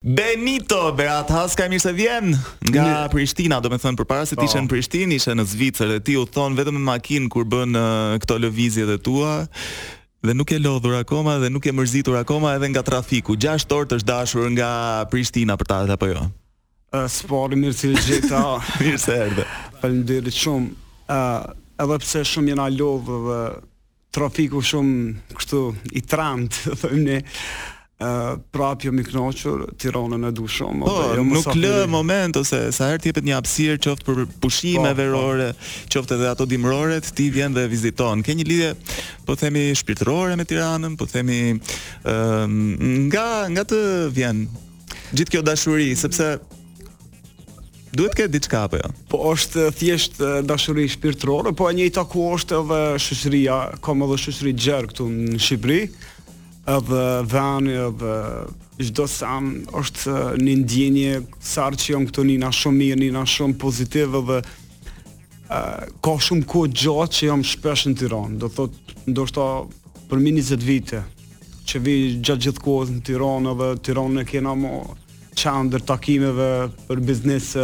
Benito Beratas ka mirë se vjen nga Prishtina, domethënë përpara se të ishe oh. në Prishtinë, ishe në Zvicër dhe ti u thon vetëm me makinë kur bën uh, këto lëvizje të tua dhe nuk je lodhur akoma dhe nuk je mërzitur akoma edhe nga trafiku. 6 orë të është dashur nga Prishtina për ta apo jo. Uh, Po mirë se ju gjeta. mirë se erdhe. Faleminderit shumë. Uh, edhe pse shumë jena lodhë dhe Trafiku shumë kështu i rand, thojmë ne. Uh, prapë jam i kënaqur, Tiranën e du shumë. Po, jo nuk lë moment ose sa herë të jepet një hapësirë qoftë për pushime po, verore, po. qoftë edhe ato dimërore, ti vjen dhe viziton. Ke një lidhje, po themi shpirtërore me Tiranën, po themi uh, nga nga të vjen gjithë kjo dashuri, sepse Duhet të ketë diçka apo jo? Po është thjesht dashuri shpirtërore, po e njëjta kohë është edhe shoqëria, kam edhe shoqëri të gjerë këtu në Shqipëri, edhe veni edhe çdo sen është një ndjenje sa herë që jam këtu nina shumë mirë, nina shumë pozitiv edhe ka shumë kohë të gjatë që jam shpesh në Tiranë, do thotë ndoshta për mi 20 vite që vi gjatë gjithë kohës në Tiranë edhe Tiranë e kena ma Qendër të takimeve për biznes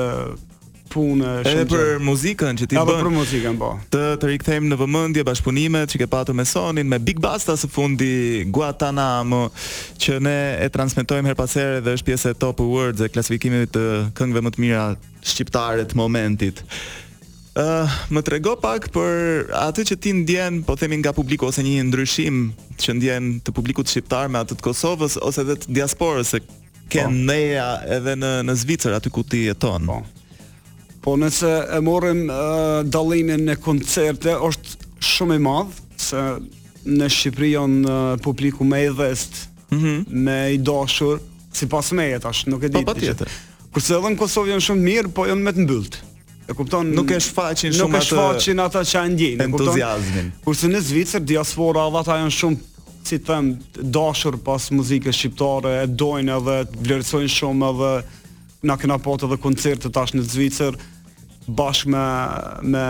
punë shumë. Edhe për muzikën që ti bën. Edhe për muzikën, po. Të të rikthejmë në vëmendje bashkëpunimet që ke patur me Sonin, me Big Basta së fundi Guantanamo, që ne e transmetojmë herë pas here dhe është pjesë e Top Awards e klasifikimit të këngëve më të mira shqiptare të momentit. Ë, uh, më trego pak për atë që ti ndjen, po themi nga publiku ose një ndryshim që ndjen të publikut shqiptar me atë të Kosovës ose edhe të diasporës se Këndon po. Ja edhe në në Zvicër aty ku ti jeton. Po. Po nëse e morrim uh, dallimin në koncerte është shumë i madh se në Shqipëri janë uh, publiku më i ndezt, mm -hmm. më i dashur sipas meje tash, nuk e di. Po patjetër. Kurse edhe në Kosovë janë shumë të mirë, po janë më të mbylltë. E kupton? Nuk e shfaqin shumë atë. Nuk e shfaqin atë që e ndjejnë, e kupton? Entuziazmin. Kurse në Zvicër diaspora edhe ata janë shumë si të them dashur pas muzikës shqiptare, e dojnë edhe të vlerësojnë shumë edhe na kena patë edhe koncerte tash në Zvicër bashkë me me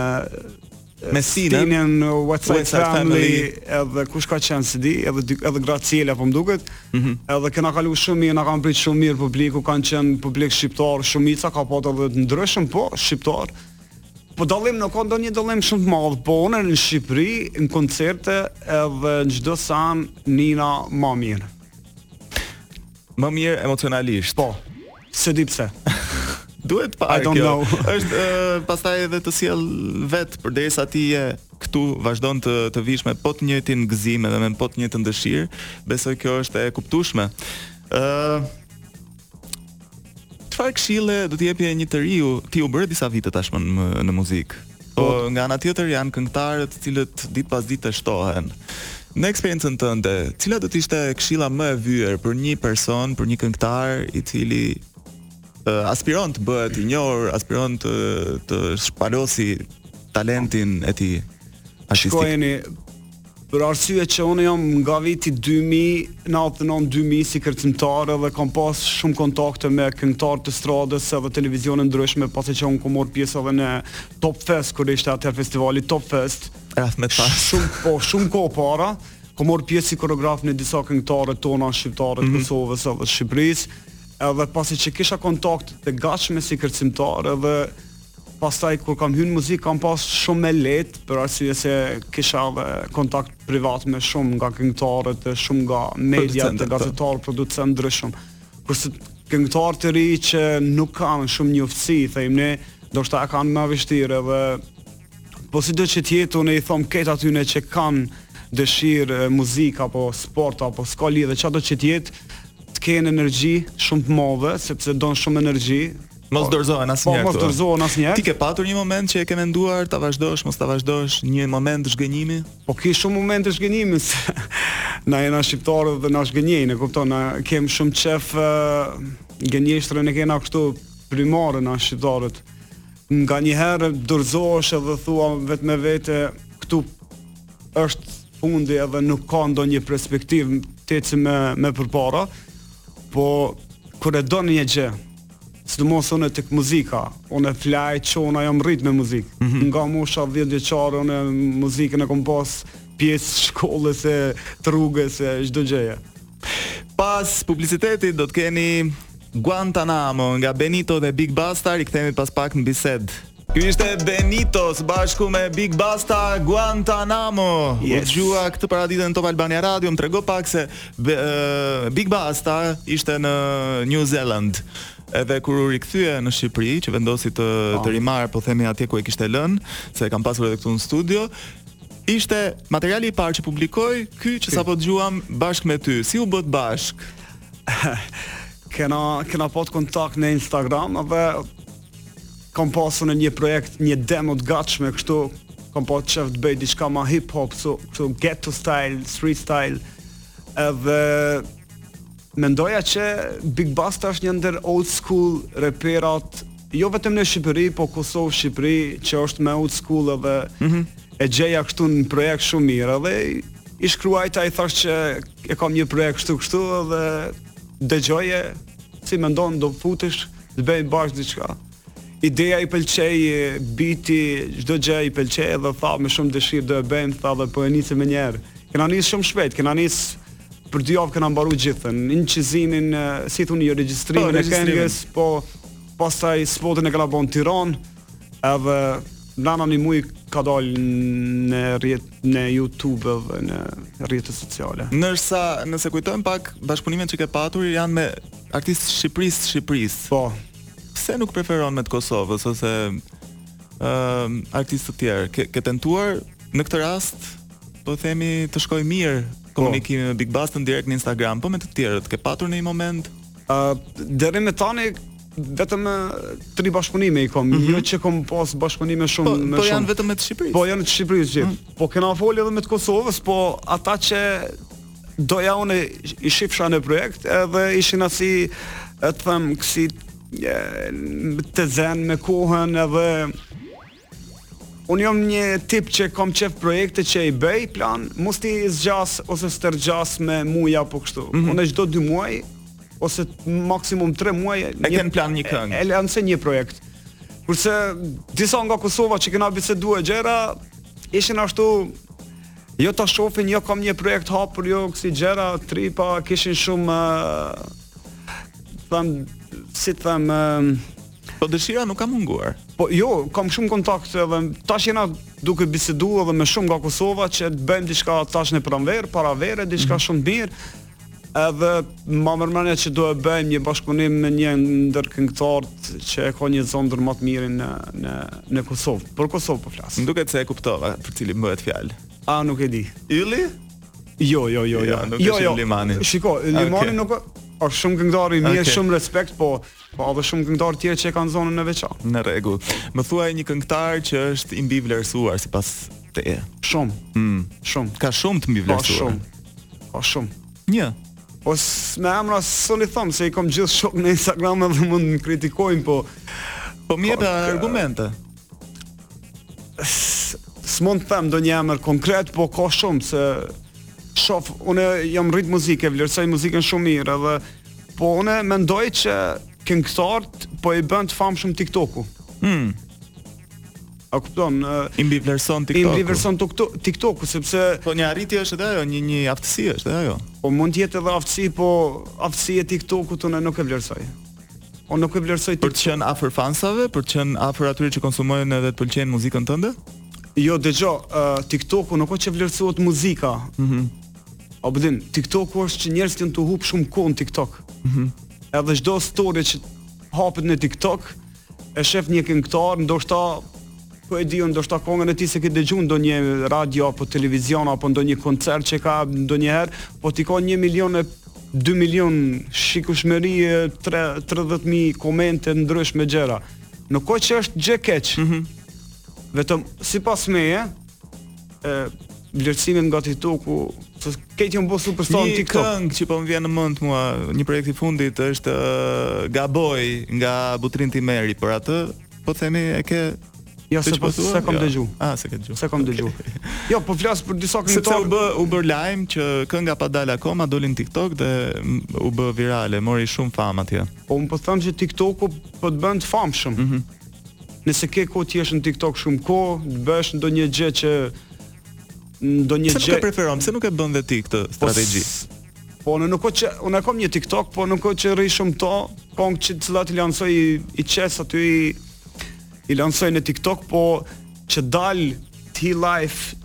me Stinën, Whatsapp Family, edhe kush ka qenë si di, edhe dy, edhe Graciela po më duket. Mm -hmm. Edhe kena kalu shumë mirë, na kanë prit shumë mirë publiku, kanë qenë publik shqiptar, shumica ka patë edhe të ndryshëm, po shqiptar. Po dallim nuk ka ndonjë dallim shumë të madh, po unë në Shqipëri, në koncerte edhe në çdo sen nina më mirë. Më mirë emocionalisht. Po. Se di pse. Duhet pa I don't kjo. know. Është uh, pastaj edhe të sjell vet përderisa ti je këtu vazhdon të vish me po të njëjtin gëzim edhe me po të njëjtën dëshirë. Besoj kjo është e kuptueshme. Ë uh, Çfarë këshille do të jepje një të riu? Ti u bëre disa vite tashmë në, në muzikë. Po nga ana tjetër janë këngëtarët të cilët ditë pas dite shtohen. Në eksperiencën tënde, cila do të ishte këshilla më e vyer për një person, për një këngëtar i cili uh, aspiron të bëhet i njohur, aspiron të shpalosi talentin e tij artistik. Shkojeni Për arsye që unë jam nga viti 2000, në atë nëmë 2000 si kërcimtar edhe kam pas shumë kontakte me këngtarë të estradës edhe televizione të ndryshme, pasi që unë kom marrë pjesë edhe në Top Fest, kur ishte atëherë festivali Top Fest. Raf me pas. Shumë, po, shumë kohë para, kom marrë pjesë si koreograf në disa këngtarë tonë shqiptare të mm -hmm. Kosovës edhe Shqipërisë, edhe pasi që kisha kontakte të gatshme si kërcimtar edhe Pastaj kur kam hyrë në muzikë kam pas shumë më lehtë për arsye se kisha edhe kontakt privat me shumë nga këngëtarët e shumë nga mediat, gazetarë, producentë të ndryshëm. Kurse këngëtarë të ri që nuk kanë shumë njoftësi, themi ne, ndoshta e kanë më vështirë edhe po sido që tjetë, unë i thom këtë atyne që kanë dëshirë muzikë apo sport apo s'ka lidhe, çdo që tjetë, të kenë energji shumë të madhe, sepse don shumë energji, Mos po, dorëzohen po, asnjëherë. Po mos dorëzohen asnjëherë. Ti ke patur një moment që e ke menduar ta vazhdosh, mos ta vazhdosh, një moment zhgënjimi? Po ka shumë momente zhgënjimi. na jena shqiptarët dhe na zhgënjejnë, e kupton? Na kem shumë qef gënjeshtrën e kena kështu primare na shqiptarët. Nga një herë dorëzohesh edhe thua vetë me vete këtu është fundi edhe nuk ka ndonjë perspektivë të ecim më përpara. Po kur e don një gjë, Sidomos unë tek muzika, unë flas që unë jam rrit me muzikë. Mm -hmm. Nga mosha 10 vjeçare unë muzikën e kam pas pjesë shkollës e rrugës e çdo gjëje. Pas publicitetit do të keni Guantanamo nga Benito dhe Big Basta, i kthehemi pas pak në bisedë. Ky ishte Benito së bashku me Big Basta Guantanamo. Yes. U dëgjua këtë paradite në Top Albania Radio, më trego pak se be, uh, Big Basta ishte në New Zealand. Edhe kur u rikthye në Shqipëri, që vendosi të oh. të rimarrë, po themi atje ku e kishte lënë, se e kam pasur edhe këtu në studio, ishte materiali i parë që publikoi ky që sapo dëgjuam bashkë me ty. Si u bëtë bashkë? kena kena pat kontakt në Instagram dhe Kom pas një projekt një demo të gatshme kështu, kom pas qef të bëj diçka ma hip hop, so, so ghetto style, street style, edhe mendoja që Big Basta është një ndër old school reperat, jo vetëm në Shqipëri, po Kosovë, Shqipëri, që është më old school edhe mm -hmm. e gjeja kështu në projekt shumë mirë, edhe i shkruajta i thash që e kam një projekt kështu kështu edhe dëgjoje si mendon do futesh Të bëjmë bashkë diçka. Ideja i pëlqej, biti, çdo gjë i pëlqej dhe tha me shumë dëshirë do e bëjmë, tha dhe po e nisim menjëherë. Kena nis shumë shpejt, kena nis për dy javë kena mbaruar gjithën. Incizimin, si thoni, jo regjistrimin po, e këngës, po pastaj spotin e kena bën Tiranë. Edhe mas një muji ka dalë në rjet në YouTube dhe në rrjete sociale. Ndërsa nëse kujtojmë pak bashkëpunimet që ke patur janë me artistë të Shqipërisë, të Shqipërisë. Po. Pse nuk preferon me të Kosovës ose ë uh, artistë të tjerë? Ke, ke tentuar në këtë rast po themi të shkoi mirë po. komunikimi po. me Big Bastën direkt në Instagram, po me të tjerët ke patur ndonjë moment? ë uh, deri më tani vetëm tri bashkëpunime i kom, mm -hmm. jo që kom pas bashkëpunime shumë po, më po shumë. Po janë vetëm me të Shqipërisë. Po janë të Shqipërisë gjithë. Mm -hmm. Po kena fol edhe me të Kosovës, po ata që doja unë i shifsha në projekt edhe ishin asi si të them kësi të zënë me kohën edhe Unë jom një tip që kam qef projekte që i bëj plan, mos t'i zgjas ose stërgjas me muja apo kështu. Mm -hmm. Unë çdo 2 muaj ose maksimum 3 muaj e një, kam plan një këngë. E, e lancoj një projekt. Kurse disa nga Kosova që kena biseduar gjëra ishin ashtu Jo ta shofim, jo kam një projekt hapur, jo kësi gjëra, tripa po kishin shumë, them, si të them, Po dëshira nuk ka munguar. Po jo, kam shumë kontakt edhe tash jena duke biseduar edhe me shumë nga Kosova që të bëjmë diçka tash në pranverë, para vere, diçka mm -hmm. shumë të mirë. Edhe ma merr menja që do e bëjmë një bashkëpunim me një ndër këngëtarët që e ka një zë ndër më të mirët në në në Kosovë. Për Kosovë po flas. Më duket se e kuptova për cilin bëhet fjalë. A nuk e di. Ylli? Jo, jo, jo, jo. Ja, nuk jo, është jo. Limani. Shiko, Limani okay. nuk është shumë këngëtar i mirë, okay. shumë respekt, po Ka edhe shumë këngëtarë tjerë që e kanë zonin e veçantë. Në rregull. Më thuaj një këngëtar që është i mbivlerësuar sipas teje. Shumë. Mm. Shumë. Ka shumë të mbivlerësuar. Ka shumë. Ka shumë. Një. Po me emra s'mun i thom se i kam gjithë shok në Instagram edhe mund më kritikojnë, po po më jep argumente. S'mund të them ndonjë emër konkret, po ka shumë se shof, unë jam rrit n'muzikë, vlerësoj muzikën shumë mirë edhe Po unë mendoj që këngëtarët po i bën të famshëm TikToku. Hmm. A kupton? I mbivlerëson TikToku. I mbivlerëson TikToku, sepse po një arritje është edhe ajo, një një aftësi është edhe ajo. Po mund të jetë edhe aftësi, po aftësia e TikTokut unë nuk e vlerësoj. Unë nuk e vlerësoj për të qenë afër fansave, për të qenë afër atyre që konsumojnë edhe të pëlqejnë muzikën tënde? Jo, dëgjo, uh, TikToku nuk është që vlerësohet muzika. Mhm. Mm A e din, TikTok është që njerëzit kanë të hup shumë kohë në TikTok. Mm -hmm. Edhe çdo story që hapet në TikTok, e shef një këngëtar, ndoshta po e din ndoshta kongën e tij s'e ke dëgju ndonjë radio apo televizion apo ndonjë koncert që ka ndonjëherë, po t'i ka 1 milion e 2 milion shikushmëri e 30000 komente ndryshme gjëra. Nuk po që është gjë keq. Mm -hmm. Vetëm sipas meje, ë vlerësime nga TikToku, se ke që u bë superstar në TikTok. Një këngë që po më vjen në mend mua, një projekt i fundit është uh, Gaboj nga Butrint Imeri, për atë po themi e ke Jo s'e po s'e kam jo. dëgju. Ah, s'e ke dëgju. S'e kam dëgju. Jo, po flas për disa këngë. Sepse u bë u bë lajm që kënga pa dalë akoma doli në TikTok dhe u bë virale, mori shumë famë atje. Po un po them se TikToku po të bën të famshëm. Mm -hmm. Nëse ke kohë të jesh në TikTok shumë kohë, të bësh ndonjë gjë që ndonjë gjë. Pse nuk e preferon? Pse nuk e bën dhe ti këtë po strategji? Po unë nuk që unë kam një TikTok, po nuk që rri shumë aty, këngë që të cilat i lancoj i, i qes aty i, i lancoj në TikTok, po që dal në live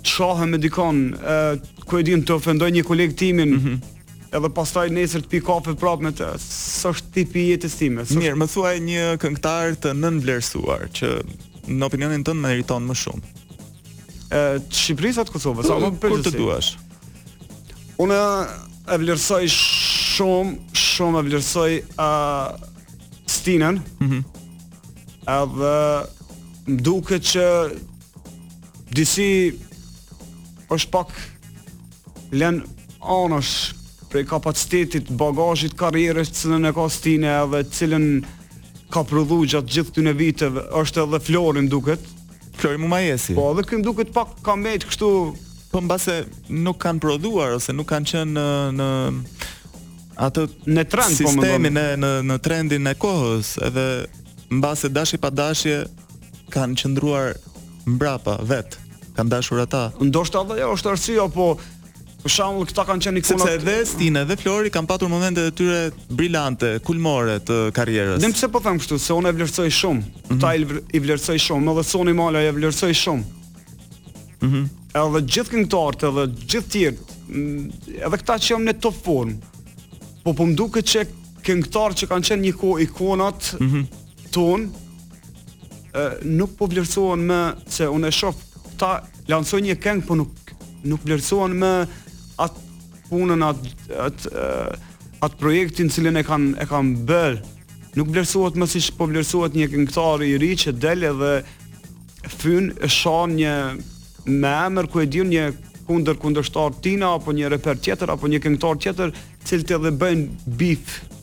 të shohë me dikon, uh, ku e din të ofendoj një kolegë timin, mm -hmm. Edhe pastaj nesër të pi kafe prapë me të. S'është tipi i jetës time. Mirë, më thuaj një këngëtar të nënvlerësuar që në opinionin tënd meriton më shumë. Ë, të Shqipërisë apo të Kosovës? Sa më pëlqen. Ku të duash. Unë e vlerësoj shumë, shumë e vlerësoj a uh, Stinen. Mhm. Mm edhe më duket që disi është pak lën anash prej kapacitetit, bagazhit, karrierës të cilën e ka Stine edhe të cilën ka prodhu gjatë gjithë këtyre viteve, është edhe Flori m'duket. Flori Mumajesi. Po, edhe ky m'duket pak ka mbet kështu... Po mbase nuk kanë prodhuar ose nuk kanë qenë në, në atë në trend, po, sistemin po, në, në, në trendin e kohës edhe mbase dashje pa dashje kanë qëndruar mbrapa vet, kanë dashur ata. Ndoshta edhe ajo është arsyeja, po për shembull këta kanë qenë ikonat. Sepse edhe Stina dhe Flori kanë patur momentet e tyre brilante, kulmore të karrierës. Edhe pse po them kështu, se unë e vlerësoj shumë. Mm -hmm. i vlerësoj shumë, edhe Soni Malaj e vlerësoj shumë. Mhm. Mm edhe gjithë këngëtarët edhe gjithë tjerë, mm, edhe këta që janë në top form. Po po më duket që këngëtarë që kanë qenë një kohë ikonat, mm -hmm ton ë nuk po vlerësohen më se unë e shoh këta lançojnë një këngë po nuk nuk vlerësohen më atë punën atë atë atë projektin të cilin e kanë e kanë bër nuk vlerësohet më siç po vlerësohet një këngëtar i ri që del edhe fyn e shan një me emër ku e di unë një kundër kundërshtar të tina apo një reper tjetër apo një këngëtar tjetër të cilët edhe bëjnë beef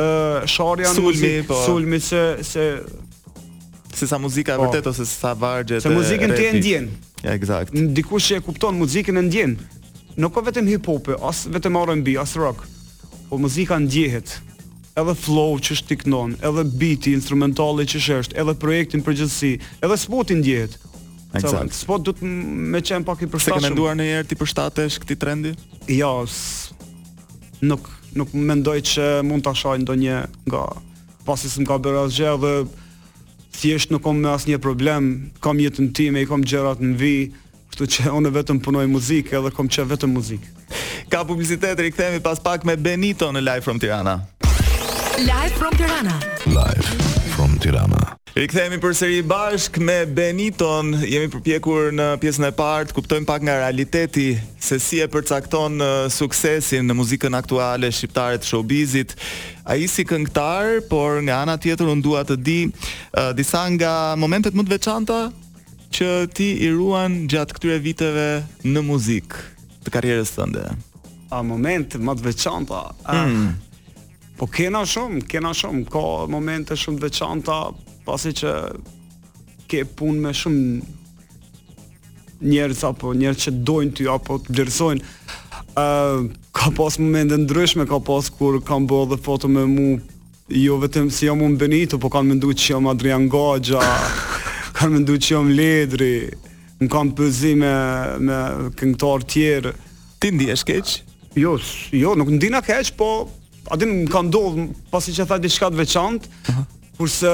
ë sharja sulmi po sulmi se se se sa muzika po e vërtetë ose sa vargje se muzikën ti e ndjen ja eksakt dikush që e kupton muzikën e ndjen nuk ka vetëm hip hop as vetëm R&B as rock po muzika ndjehet edhe flow që është ti këndon, edhe biti, instrumentali që është, edhe projekti në përgjithësi, edhe spotin ndjehet. Exact. So, spot do të më qen pak i përshtatshëm. S'e ke menduar ndonjëherë t'i përshtatesh këtij trendi? Jo, nuk nuk mendoj që mund ta shaj ndonjë nga ta pasi s'më ka bërë asgjë dhe thjesht nuk kam me asnjë problem, kam jetën time, i kam gjërat në vijë, kështu që unë vetëm punoj muzikë edhe kam qejf vetëm muzikë. Ka publicitet, rikthehemi pas pak me Benito në Live from Tirana. Live from Tirana. Live from Tirana. Rikthehemi përsëri bashkë me Beniton. Jemi përpjekur në pjesën e parë të kuptojmë pak nga realiteti se si e përcakton suksesin në muzikën aktuale shqiptare të showbizit. Ai si këngëtar, por nga ana tjetër unë dua të di uh, disa nga momentet më të veçanta që ti i ruan gjatë këtyre viteve në muzikë të karrierës tënde. A momente më të veçanta? Ah. Mm. Po kena shumë, kena shumë, ka momente shumë të veçanta, pasi që ke punë me shumë njerëz apo njerëz që dojnë ty apo të vlerësojnë. Ë uh, ka pas momente të ndryshme, ka pas kur kanë bërë edhe foto me mu, jo vetëm se jam unë Benito, po kanë menduar që jam Adrian Gaxha, kanë menduar që jam Ledri, më kanë përzi me me këngëtar tjerë. Ti ndihesh keq? Jo, jo, nuk ndihna keq, po a din më ka ndodhur pasi që the diçka të veçantë, uh -huh. kurse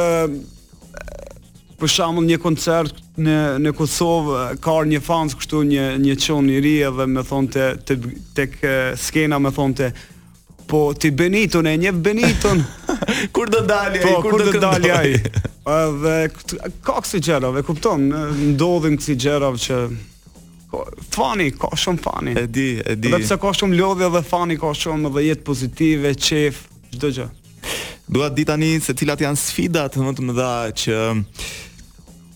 për shembull një koncert në në Kosovë ka ardhur një fans kështu një një çun i ri edhe më thonte te tek skena më thonte po ti Beniton e një Beniton kur do dalë po, kur, do dalë ai edhe ka kësi gjëra a kupton ndodhin kësi gjëra që Po, fani, ka shumë fani. E di, e di. Dhe pse ka shumë lodhje dhe fani ka shumë dhe jetë pozitive, qef, çdo gjë. Dua di tani se cilat janë sfidat më të mëdha që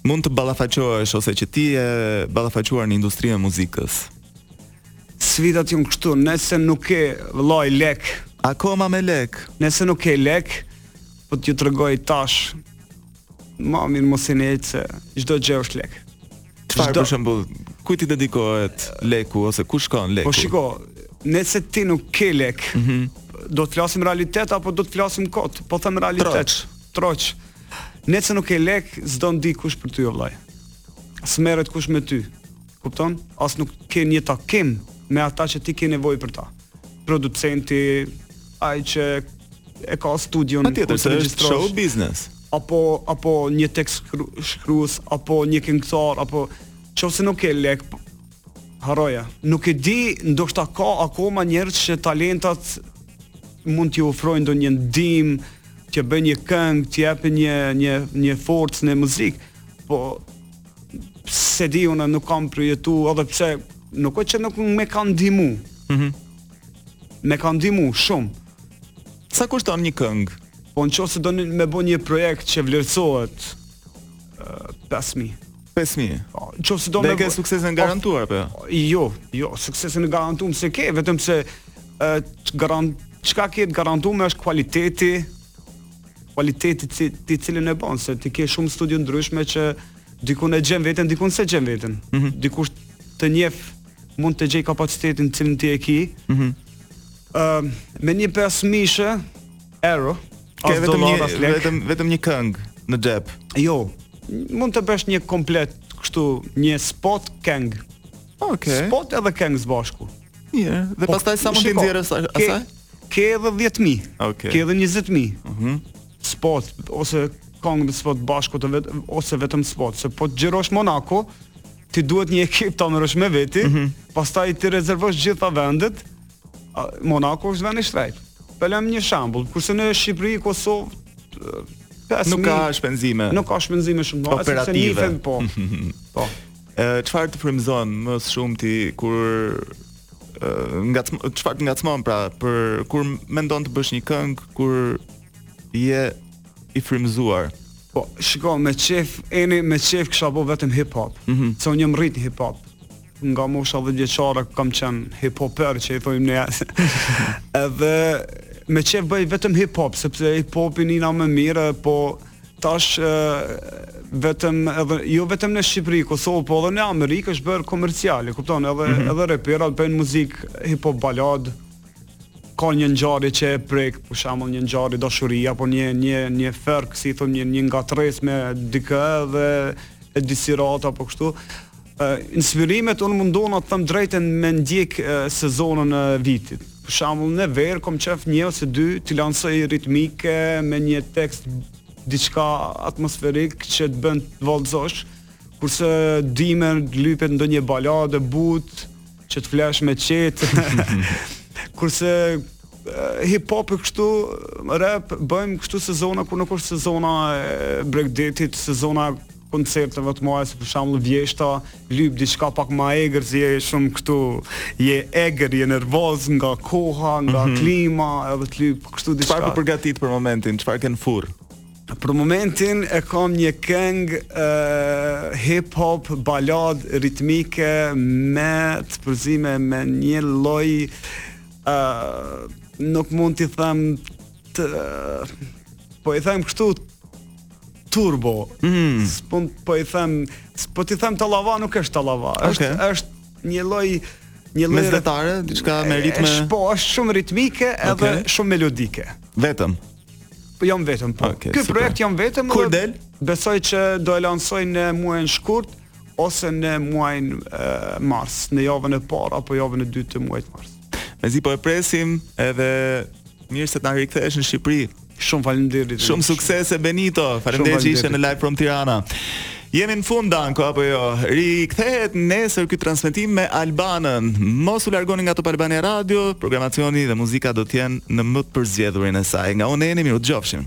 mund të ballafaqohesh ose që ti e ballafaquar në industrinë e muzikës. Sfidat janë kështu, nëse nuk ke vëlla lek, akoma me lek. Nëse nuk ke lek, po t'ju tregoj tash Mamin mos i nejtë se çdo gjë është lek Çfarë për shembull, kujt i dedikohet leku ose ku shkon leku? Po shiko, nëse ti nuk ke lek, mm -hmm. do të flasim realitet apo do të flasim kot? Po them realitet. Troç. Troç. Nëse nuk ke lek, s'do me di kush për ty o vlla. S'merret kush me ty. Kupton? As nuk ke një takim me ata që ti ke nevojë për ta. Producenti, ai që e ka studion ku të regjistrosh. Show business. Apo apo një tekst shkruas, apo një këngëtar, apo qoftë se nuk ke lek po, harroje. Nuk e di, ndoshta ka akoma njerëz që talentat mund t'i ofrojnë ndonjë ndihmë, t'i bëjnë një këngë, t'i japin një një një forcë në muzikë. Po s'e di unë nuk kam përjetu edhe pse nuk o që nuk më kanë ndihmu mm -hmm. më kanë ndihmu shumë sa kushton një këngë po në qoftë se do një me bo një projekt që vlerësohet uh, 5.000 5.000 po, në qoftë se do dhe e ke suksesin po, garantuar apo jo, jo, suksesin garantuar s'e ke vetëm se uh, garant, çka ke garantuar është kualiteti kualiteti te, te cili e bën se ti ke shumë studio të ndryshme që dikun e gjen veten, dikun s'e gjen veten. Mm -hmm. Dikush të njeh mund të gjejë kapacitetin që ti e ke. Mm -hmm. uh, me një pesë mijë euro, ke vetëm një vetëm vetëm një këngë në xhep. Jo, mund të bësh një komplet kështu një spot këngë. Okej. Okay. Spot edhe këngë së bashku. Mirë, dhe po, pastaj sa mund të nxjerrësh asaj? Ke edhe 10000. Okay. Ke edhe 20000. Mhm. Mm spot ose këngë me spot bashku të vet ose vetëm spot, se po të xhirosh Monaco, të duhet një ekip ta marrësh me veti, mm -hmm. pastaj t'i rezervosh gjitha vendet. Monaco është vend i shtrenjtë. Po them një shembull, kurse në Shqipëri, Kosovë, pesë nuk ka shpenzime. Nuk ka shpenzime shumë të mëdha, sepse një vend po. Po. Çfarë të frymëzon më shumë ti kur ngacm çfarë të ngacmon pra për kur mendon të bësh një këngë kur je i frymëzuar. Po, shiko, me qef, unë me qef kisha bo vetëm hip hop. Mm -hmm. Se unë jam rrit me hip hop. Nga mosha 10 vjeçare kam qen hip hoper që i thojmë ne. Edhe me qef bëj vetëm hip hop sepse hip hopin e ndjej më mirë, po tash vetëm edhe jo vetëm në Shqipëri, Kosovë, po edhe në Amerikë është bërë komerciale, kupton, edhe mm -hmm. edhe reperat bëjnë muzikë hip hop baladë. Ka një ngjarje që e prek, për shembull një ngjarje dashurie apo një një një fërkim, si thon një një ngatrres me dikë dhe e disiron atë apo kështu. Inspirimet unë mundohna të them drejtën me ndjek sezonën e vitit. Për shembull në verë kom qef një ose dy të lansoj ritmike me një tekst diçka atmosferik që të bën të vallëzosh, kurse dimër të lypet ndonjë baladë e butë që të flesh më qetë. kurse hip hop kështu rap bëjmë kështu sezona kur nuk është sezona e bregdetit, sezona koncerteve të mëdha si për shembull vjeshta lyp diçka pak më egër se ke shumë këtu, je egër je nervoz nga koha nga mm -hmm. klima edhe të lyp kështu diçka çfarë po përgatit për momentin çfarë ke në furrë? Për momentin e kam një këngë uh, hip hop baladë ritmike me të përzime me një lloj uh, nuk mund t'i them të uh, po i them kështu turbo. Mm. S'po po i them, s'po i them tallava nuk është tallava. Okay. Është është një lloj një lloj mesdhetare, diçka me ritme. Është po, është shumë ritmike okay. edhe shumë melodike. Vetëm. Po jam vetëm po. Okay, Ky super. projekt jam vetëm. Kur del? Besoj që do e lansoj në muajin shkurt ose në muajin mars, në javën e parë apo javën e dytë të muajit mars. Mezi po e presim edhe mirë se të na rikthehesh në Shqipëri. Shumë faleminderit. Shumë suksese Benito. Faleminderit që ishe në Live from Tirana. Jemi në fund Danko apo jo? Rikthehet nesër ky transmetim me Albanën. Mos u largoni nga Top Albania Radio, programacioni dhe muzika do të jenë në më të përzgjedhurin e saj. Nga unë Eni, mirudëgjofshim.